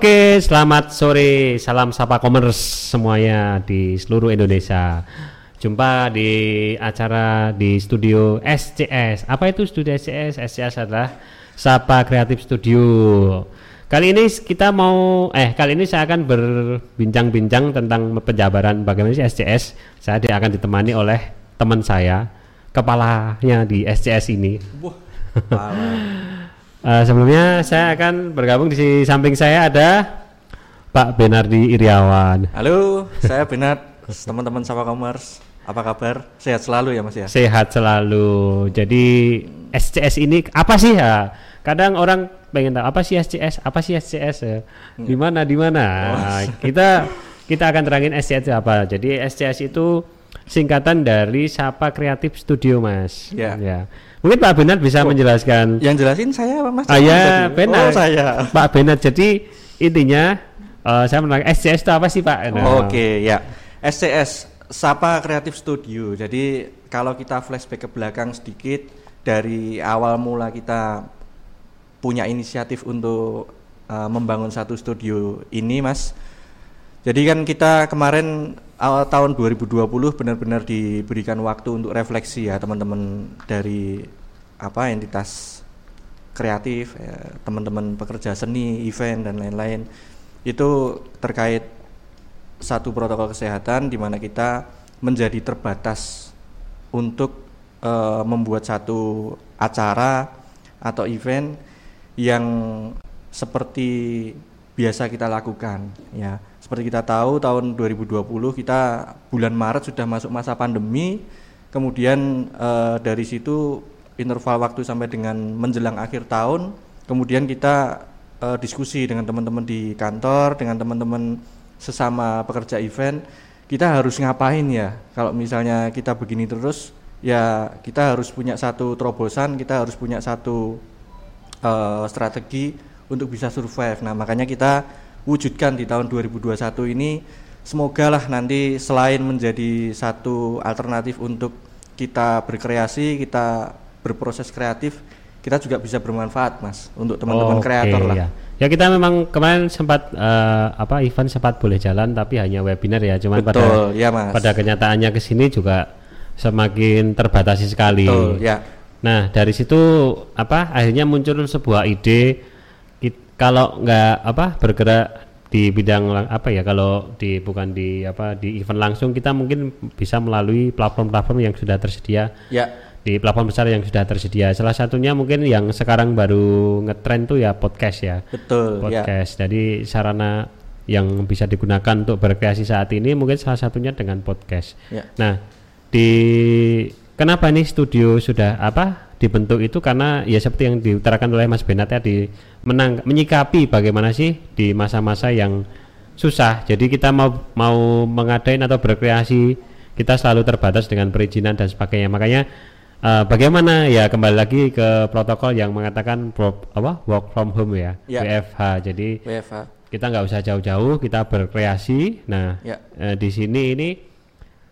Oke, selamat sore. Salam sapa commerce semuanya di seluruh Indonesia. Jumpa di acara di studio SCS. Apa itu studio SCS? SCS adalah Sapa Kreatif Studio. Kali ini kita mau eh kali ini saya akan berbincang-bincang tentang penjabaran bagaimana sih SCS. Saya dia akan ditemani oleh teman saya, kepalanya di SCS ini. Uh, sebelumnya saya akan bergabung di samping saya ada Pak Benardi Iriawan. Halo, saya Benar, teman-teman Sapa Commerce. Apa kabar? Sehat selalu ya Mas ya? Sehat selalu. Jadi SCS ini apa sih ya? Kadang orang pengen tahu apa sih SCS? Apa sih SCS? Ya? Di mana di mana? Nah, kita kita akan terangin SCS itu apa. Jadi SCS itu singkatan dari Sapa Kreatif Studio, Mas. Ya. ya. Mungkin Pak Benar bisa oh, menjelaskan. Yang jelasin saya Mas. Ah ya, Benar. Oh, saya. Pak Benar. Jadi intinya uh, saya menanya SCS itu apa sih, Pak? Nah. Oke, okay, ya. SCS Sapa Kreatif Studio. Jadi kalau kita flashback ke belakang sedikit dari awal mula kita punya inisiatif untuk uh, membangun satu studio ini, Mas. Jadi kan kita kemarin awal tahun 2020 benar-benar diberikan waktu untuk refleksi ya teman-teman dari apa entitas kreatif ya, teman-teman pekerja seni event dan lain-lain. Itu terkait satu protokol kesehatan di mana kita menjadi terbatas untuk uh, membuat satu acara atau event yang seperti biasa kita lakukan ya seperti kita tahu tahun 2020 kita bulan Maret sudah masuk masa pandemi, kemudian e, dari situ interval waktu sampai dengan menjelang akhir tahun, kemudian kita e, diskusi dengan teman-teman di kantor, dengan teman-teman sesama pekerja event, kita harus ngapain ya? Kalau misalnya kita begini terus, ya kita harus punya satu terobosan, kita harus punya satu e, strategi untuk bisa survive. Nah, makanya kita wujudkan di tahun 2021 ini semoga lah nanti selain menjadi satu alternatif untuk kita berkreasi, kita berproses kreatif, kita juga bisa bermanfaat, Mas, untuk teman-teman oh, kreator lah. Ya. ya kita memang kemarin sempat uh, apa event sempat boleh jalan tapi hanya webinar ya, cuman Betul, pada ya, Mas. pada kenyataannya ke sini juga semakin terbatasi sekali. Betul, ya. Nah, dari situ apa akhirnya muncul sebuah ide kalau nggak apa bergerak di bidang apa ya kalau di bukan di apa di event langsung kita mungkin bisa melalui platform-platform yang sudah tersedia ya di platform besar yang sudah tersedia salah satunya mungkin yang sekarang baru ngetren tuh ya podcast ya betul ya. podcast ya. jadi sarana yang bisa digunakan untuk berkreasi saat ini mungkin salah satunya dengan podcast ya. nah di kenapa nih studio sudah apa dibentuk itu karena ya seperti yang diutarakan oleh Mas Benat tadi menang menyikapi bagaimana sih di masa-masa yang susah. Jadi kita mau mau mengadain atau berkreasi kita selalu terbatas dengan perizinan dan sebagainya. Makanya uh, bagaimana ya kembali lagi ke protokol yang mengatakan pro, apa work from home ya, ya. WFH. Jadi WFH. kita nggak usah jauh-jauh, kita berkreasi. Nah, ya. uh, di sini ini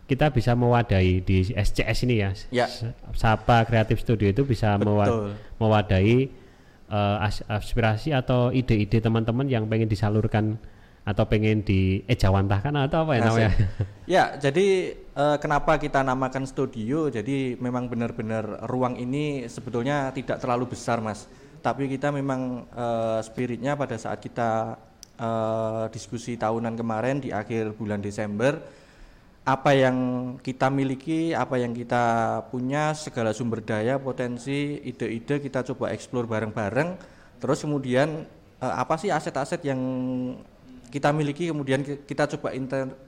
kita bisa mewadahi di SCS ini ya. ya. Sapa Kreatif Studio itu bisa Betul. mewadahi uh, aspirasi atau ide-ide teman-teman yang pengen disalurkan atau pengen diejawantahkan atau apa ya namanya? ya, jadi uh, kenapa kita namakan studio? Jadi memang benar-benar ruang ini sebetulnya tidak terlalu besar, Mas. Tapi kita memang uh, spiritnya pada saat kita uh, diskusi tahunan kemarin di akhir bulan Desember apa yang kita miliki, apa yang kita punya, segala sumber daya, potensi, ide-ide kita coba eksplor bareng-bareng. Terus kemudian uh, apa sih aset-aset yang kita miliki kemudian kita coba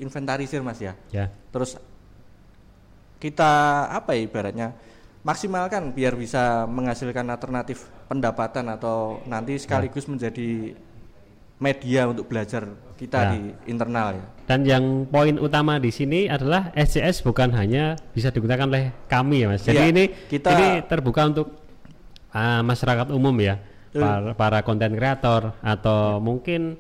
inventarisir Mas ya. Ya. Terus kita apa ya ibaratnya maksimalkan biar bisa menghasilkan alternatif pendapatan atau nanti sekaligus ya. menjadi media untuk belajar kita ya. di internal ya. Dan yang poin utama di sini adalah SCS bukan hanya bisa digunakan oleh kami ya Mas. Jadi ya, ini kita ini terbuka untuk uh, masyarakat umum ya. Para, para konten kreator atau ya. mungkin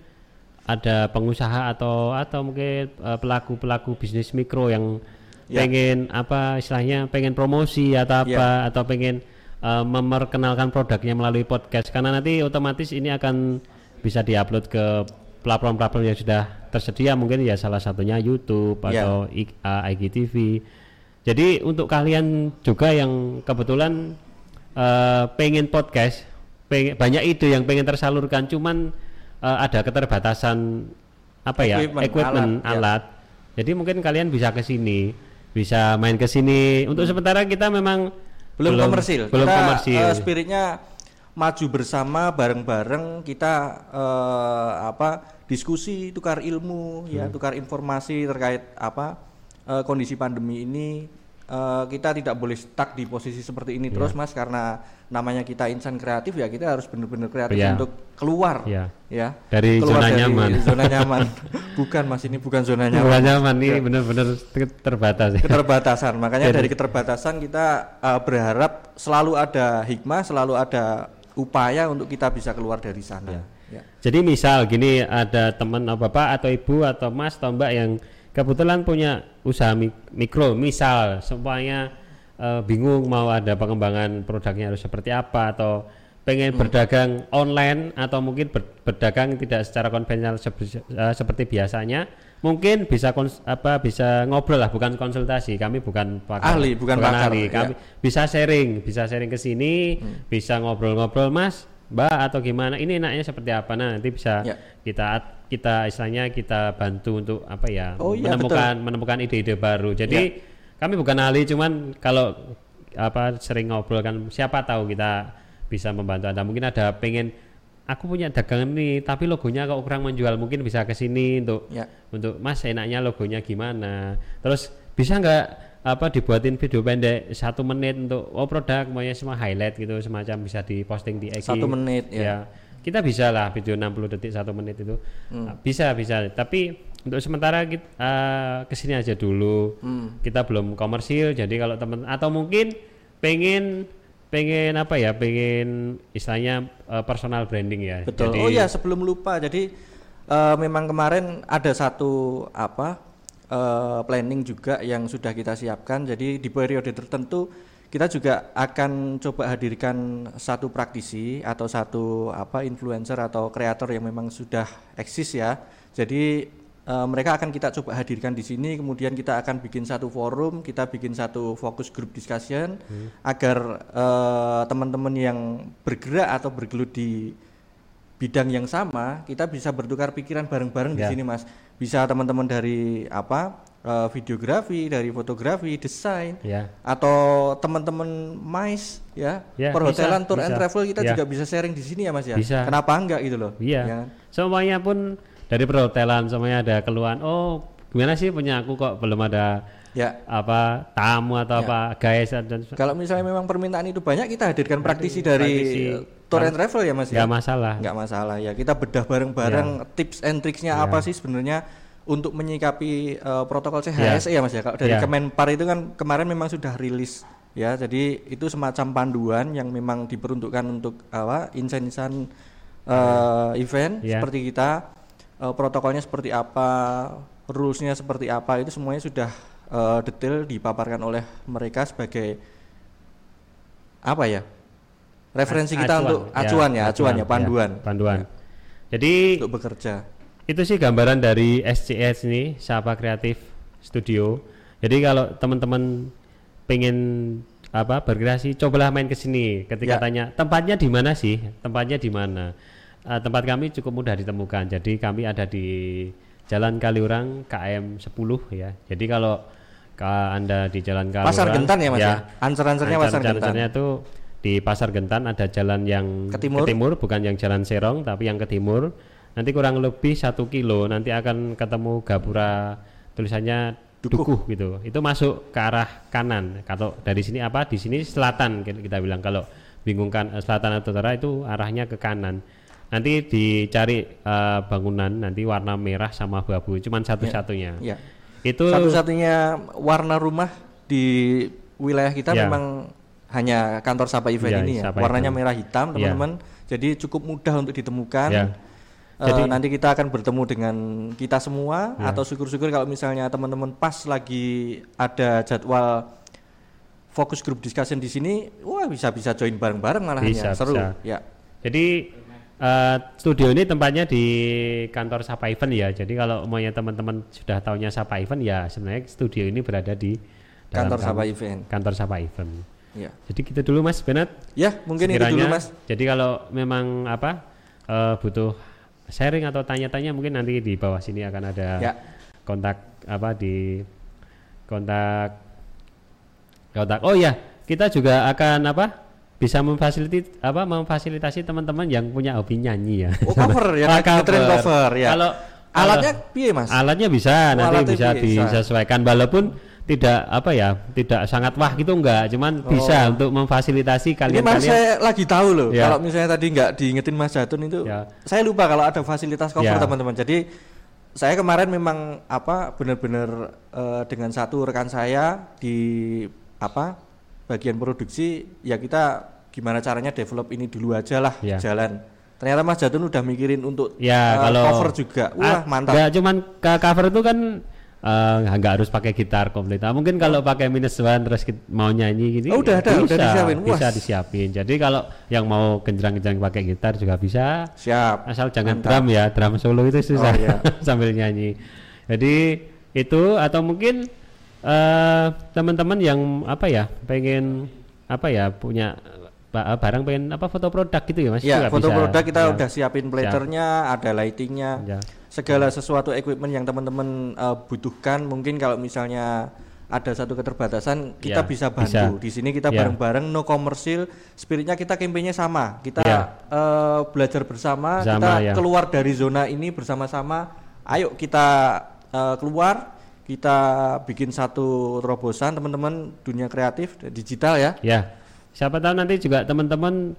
ada pengusaha atau atau mungkin uh, pelaku-pelaku bisnis mikro yang ya. pengen apa istilahnya pengen promosi atau apa ya. atau pengen uh, memperkenalkan produknya melalui podcast karena nanti otomatis ini akan bisa diupload ke platform-platform yang sudah tersedia mungkin ya salah satunya YouTube Ya. atau I- uh, IGTV. Jadi untuk kalian juga yang kebetulan eh, pengen podcast, pengen, banyak ide yang pengen tersalurkan, cuman eh, ada keterbatasan apa ya Equipment, equipment alat, ya. alat. Jadi mungkin kalian bisa ke sini, bisa main ke sini. Untuk sementara kita memang belum, komersil. belum kita, komersil. eh, spiritnya maju bersama bareng-bareng kita eh, apa diskusi tukar ilmu ya Hmm. tukar informasi terkait apa eh, kondisi pandemi ini Eh, kita tidak boleh stuck di posisi seperti ini terus mas karena namanya kita insan kreatif ya kita harus benar-benar kreatif Iya. untuk keluar Iya. ya Dari keluar zona nyaman. zona nyaman bukan mas ini bukan zona nyaman Bukan nyaman ini benar-benar ter- terbatas. ya. keterbatasan makanya Jadi- dari keterbatasan kita uh, berharap selalu ada hikmah selalu ada upaya untuk kita bisa keluar dari sana. Ya. Jadi misal gini ada teman atau bapak atau ibu atau mas atau mbak yang kebetulan punya usaha mi- mikro, misal semuanya eh, bingung mau ada pengembangan produknya harus seperti apa atau pengen berdagang online atau mungkin ber- berdagang tidak secara konvensional sebe- eh, seperti biasanya, mungkin bisa kons- apa bisa ngobrol lah bukan konsultasi. Kami bukan pakar, Ahli, bukan pakar, ahli. ya. Kami bisa sharing, bisa sharing ke sini, bisa ngobrol-ngobrol, Mas, Mbak atau gimana? Ini enaknya seperti apa? Nah, nanti bisa Ya. kita kita istilahnya kita bantu untuk apa ya? Oh, iya, menemukan menemukan ide-ide baru. Jadi kami bukan ahli, cuman kalau apa sering ngobrol kan siapa tahu kita bisa membantu Anda. Mungkin ada pengen aku punya dagangan nih, tapi logonya kok kurang menjual, mungkin bisa ke sini untuk Ya. untuk Mas enaknya logonya gimana terus bisa nggak apa dibuatin video pendek satu menit untuk oh produk maunya semua highlight gitu semacam bisa diposting di IG Satu menit, ya. kita bisa lah video 60 detik satu menit itu Hmm. bisa bisa tapi untuk sementara kita ke sini aja dulu Hmm. kita belum komersil jadi kalau teman atau mungkin pengen pengen apa ya? Pengen istilahnya eh, personal branding ya. Betul. Jadi- oh ya sebelum lupa. Jadi uh, memang kemarin ada satu apa uh, planning juga yang sudah kita siapkan. Jadi di periode tertentu kita juga akan coba hadirkan satu praktisi atau satu apa influencer atau kreator yang memang sudah eksis ya. Jadi eh, mereka akan kita coba hadirkan di sini kemudian kita akan bikin satu forum kita bikin satu fokus group discussion agar eh, teman-teman yang bergerak atau bergelut di bidang yang sama kita bisa bertukar pikiran bareng-bareng di Ya. sini mas bisa teman-teman dari apa eh, videografi dari fotografi desain ya atau teman-teman mais ya, Ya, perhotelan bisa, tour and bisa. travel kita Ya. juga bisa sharing di sini ya mas ya Bisa. kenapa enggak gitu loh Iya. Ya. Semuanya pun dari perhotelan semuanya ada keluhan. Oh, gimana sih punya aku kok belum ada ya apa tamu atau Ya. apa guys dan kalau misalnya memang permintaan itu banyak kita hadirkan praktisi dari praktisi. tour and travel ya mas ya nggak masalah. nggak masalah ya kita bedah bareng-bareng tips and tricksnya Ya. apa sih sebenarnya untuk menyikapi eh, protokol CHSE ya mas ya kalau dari Ya. Kemenpar itu kan kemarin memang sudah rilis ya jadi itu semacam panduan yang memang diperuntukkan untuk apa insan-insan eh, event Ya. seperti kita eh, protokolnya seperti apa rulesnya seperti apa itu semuanya sudah eh, detail dipaparkan oleh mereka sebagai apa ya referensi kita Acuan, untuk acuan ya acuan ya panduan panduan. Jadi untuk bekerja itu sih gambaran dari SCS ini Sapa Kreatif Studio. Jadi kalau teman-teman pengen apa berkreasi, cobalah main ke sini. Ketika Ya. tanya tempatnya di mana sih? Tempatnya di mana? Eh, tempat kami cukup mudah ditemukan. Jadi kami ada di Jalan Kaliurang KM 10 ya. Jadi kalau ka- anda di Jalan Kaliurang, Pasar Gentan ya, Mas, ya? Ansur-ansurnya Pasar Gentan. ansur-ansurnya itu di Pasar Gentan ada jalan yang Ke timur? bukan yang Jalan Serong tapi yang ke timur. Nanti kurang lebih satu kilo nanti akan ketemu gapura tulisannya dukuh, gitu. Itu masuk ke arah kanan. Kalau dari sini apa? Di sini selatan kita bilang. Kalau bingung kan eh, selatan atau utara itu arahnya ke kanan. Nanti dicari eh, bangunan nanti warna merah sama abu-abu. Cuman satu-satunya. ya Itu satu-satunya warna rumah di wilayah kita Ya. memang hanya kantor Sapa Event Ya, ini ya Sapa warnanya Event. merah hitam Ya. teman-teman jadi cukup mudah untuk ditemukan Ya. Eh, Jadi- nanti kita akan bertemu dengan kita semua Ya. atau syukur-syukur kalau misalnya teman-teman pas lagi ada jadwal fokus grup discussion di sini wah bisa bisa join bareng-bareng malah Bisa, seru bisa. ya Jadi eh, studio ini tempatnya di kantor Sapa Event ya. Jadi kalau maunya teman-teman sudah tahunya Sapa Event ya sebenarnya studio ini berada di Kantor kan- Sapa Event. Kantor Sapa Event. Ya. Jadi gitu dulu Mas Benat. Ya, mungkin itu Sekiranya- dulu Mas. Jadi kalau memang apa eh, butuh sharing atau tanya-tanya mungkin nanti di bawah sini akan ada Ya. kontak apa di kontak kontak. Oh ya, kita juga akan apa? Bisa memfasilitasi apa memfasilitasi teman-teman yang punya hobi nyanyi ya. Oh, cover ya, Ah, ngetren cover, ya. Kalau Alatnya piye, Mas? alatnya bisa Oh, nanti alatnya bisa piye? Disesuaikan walaupun tidak apa ya tidak sangat wah gitu enggak cuman bisa untuk memfasilitasi Oh. Ini kalian Mas kalian saya lagi tahu loh. Ya. Kalau misalnya tadi nggak diingetin Mas Jatun itu, Ya. saya lupa kalau ada fasilitas cover Ya. teman-teman. Jadi saya kemarin memang apa benar-benar eh, dengan satu rekan saya di apa bagian produksi ya kita gimana caranya develop ini dulu aja lah Ya. jalan. Ternyata Mas Jatun udah mikirin untuk Ya eh, kalau cover juga. Wah, Ah, mantap. nggak cuman ke cover itu kan eh, nggak harus pakai gitar komplit. Nah, mungkin kalau pakai minus one terus mau nyanyi gitu Oh, udah ada, bisa, udah disiapin. Wah. bisa disiapin. Jadi kalau yang mau genjreng-genjreng pakai gitar juga bisa. Siap. Asal jangan Mantap. drum ya, drum solo itu susah Oh, iya. sambil nyanyi. Jadi itu atau mungkin eh teman-teman yang apa ya pengen apa ya punya ba- barang pengen apa foto produk gitu ya mas? Ya, foto bisa. produk kita Ya. udah siapin platernya, ada lightingnya, Ya. segala sesuatu equipment yang teman-teman eh, butuhkan. Mungkin kalau misalnya ada satu keterbatasan, kita Ya, bisa bantu. bisa. Di sini kita Ya. bareng-bareng, no komersil, spiritnya kita kampanye sama. Kita Ya. eh, belajar bersama, Bersama, kita ya. keluar dari zona ini bersama-sama. Ayo kita eh, keluar, kita bikin satu terobosan, teman-teman dunia kreatif digital ya. Ya, siapa tahu nanti juga teman-teman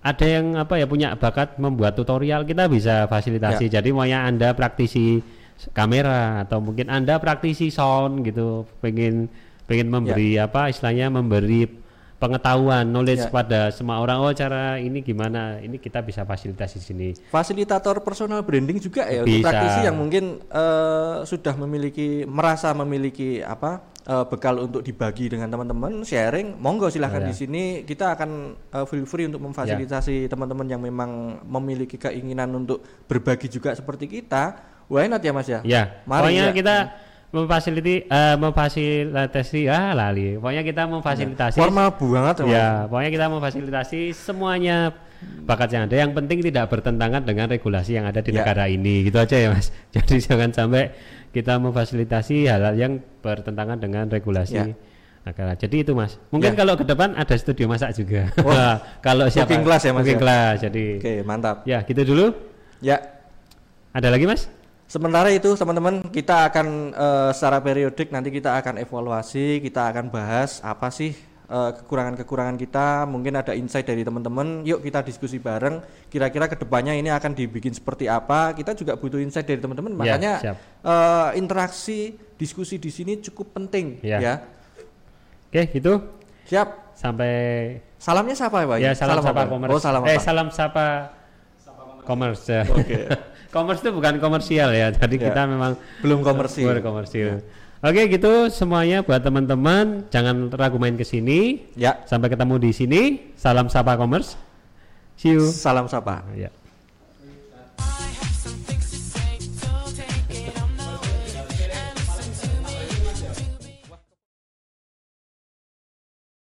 ada yang apa ya punya bakat membuat tutorial kita bisa fasilitasi. Ya. Jadi maunya anda praktisi kamera atau mungkin anda praktisi sound gitu, pengen pengen memberi apa istilahnya memberi pengetahuan knowledge Ya. pada semua orang. Oh cara ini gimana? Ini kita bisa fasilitasi di sini. fasilitator personal branding juga ya untuk Bisa. praktisi yang mungkin eh, sudah memiliki merasa memiliki apa eh, bekal untuk dibagi dengan teman-teman sharing monggo silahkan Ya. di sini kita akan eh, feel free untuk memfasilitasi teman-teman yang memang memiliki keinginan untuk berbagi juga seperti kita why not ya mas ya Ya, Mari, pokoknya ya. kita memfasiliti eh, memfasilitasi ah lali. Pokoknya kita memfasilitasi formal banget. Ya, pokoknya kita memfasilitasi semuanya bakat yang ada. Yang penting tidak bertentangan dengan regulasi yang ada di Ya. negara ini. Gitu aja ya, Mas. Jadi jangan sampai kita memfasilitasi hal-hal yang bertentangan dengan regulasi Ya. negara. Jadi itu, Mas. Mungkin Ya. kalau ke depan ada studio masak juga. Wah, kalau siapa cooking class ya, Mas, Cooking ya? class. Jadi oke mantap ya, gitu dulu. ya Ada lagi, Mas? Sementara itu teman-teman kita akan eh, secara periodik nanti kita akan evaluasi, kita akan bahas apa sih eh, kekurangan-kekurangan kita, mungkin ada insight dari teman-teman. Yuk kita diskusi bareng. Kira-kira ke depannya ini akan dibikin seperti apa? Kita juga butuh insight dari teman-teman. Ya, Makanya siap. eh, interaksi diskusi di sini cukup penting. Ya. Ya. Oke, gitu. Siap. Sampai Salamnya siapa ya Pak? ya salam, sapa apa? commerce. Oh salam eh apa? salam sapa commerce. ya. Oke. commerce itu bukan komersial ya. Jadi Ya. kita memang Belum komersil. bukan komersil. Oke, gitu semuanya buat teman-teman. Jangan ragu main ke sini. Ya. Sampai ketemu di sini. Salam sapa commerce. See you. Salam sapa. Ya.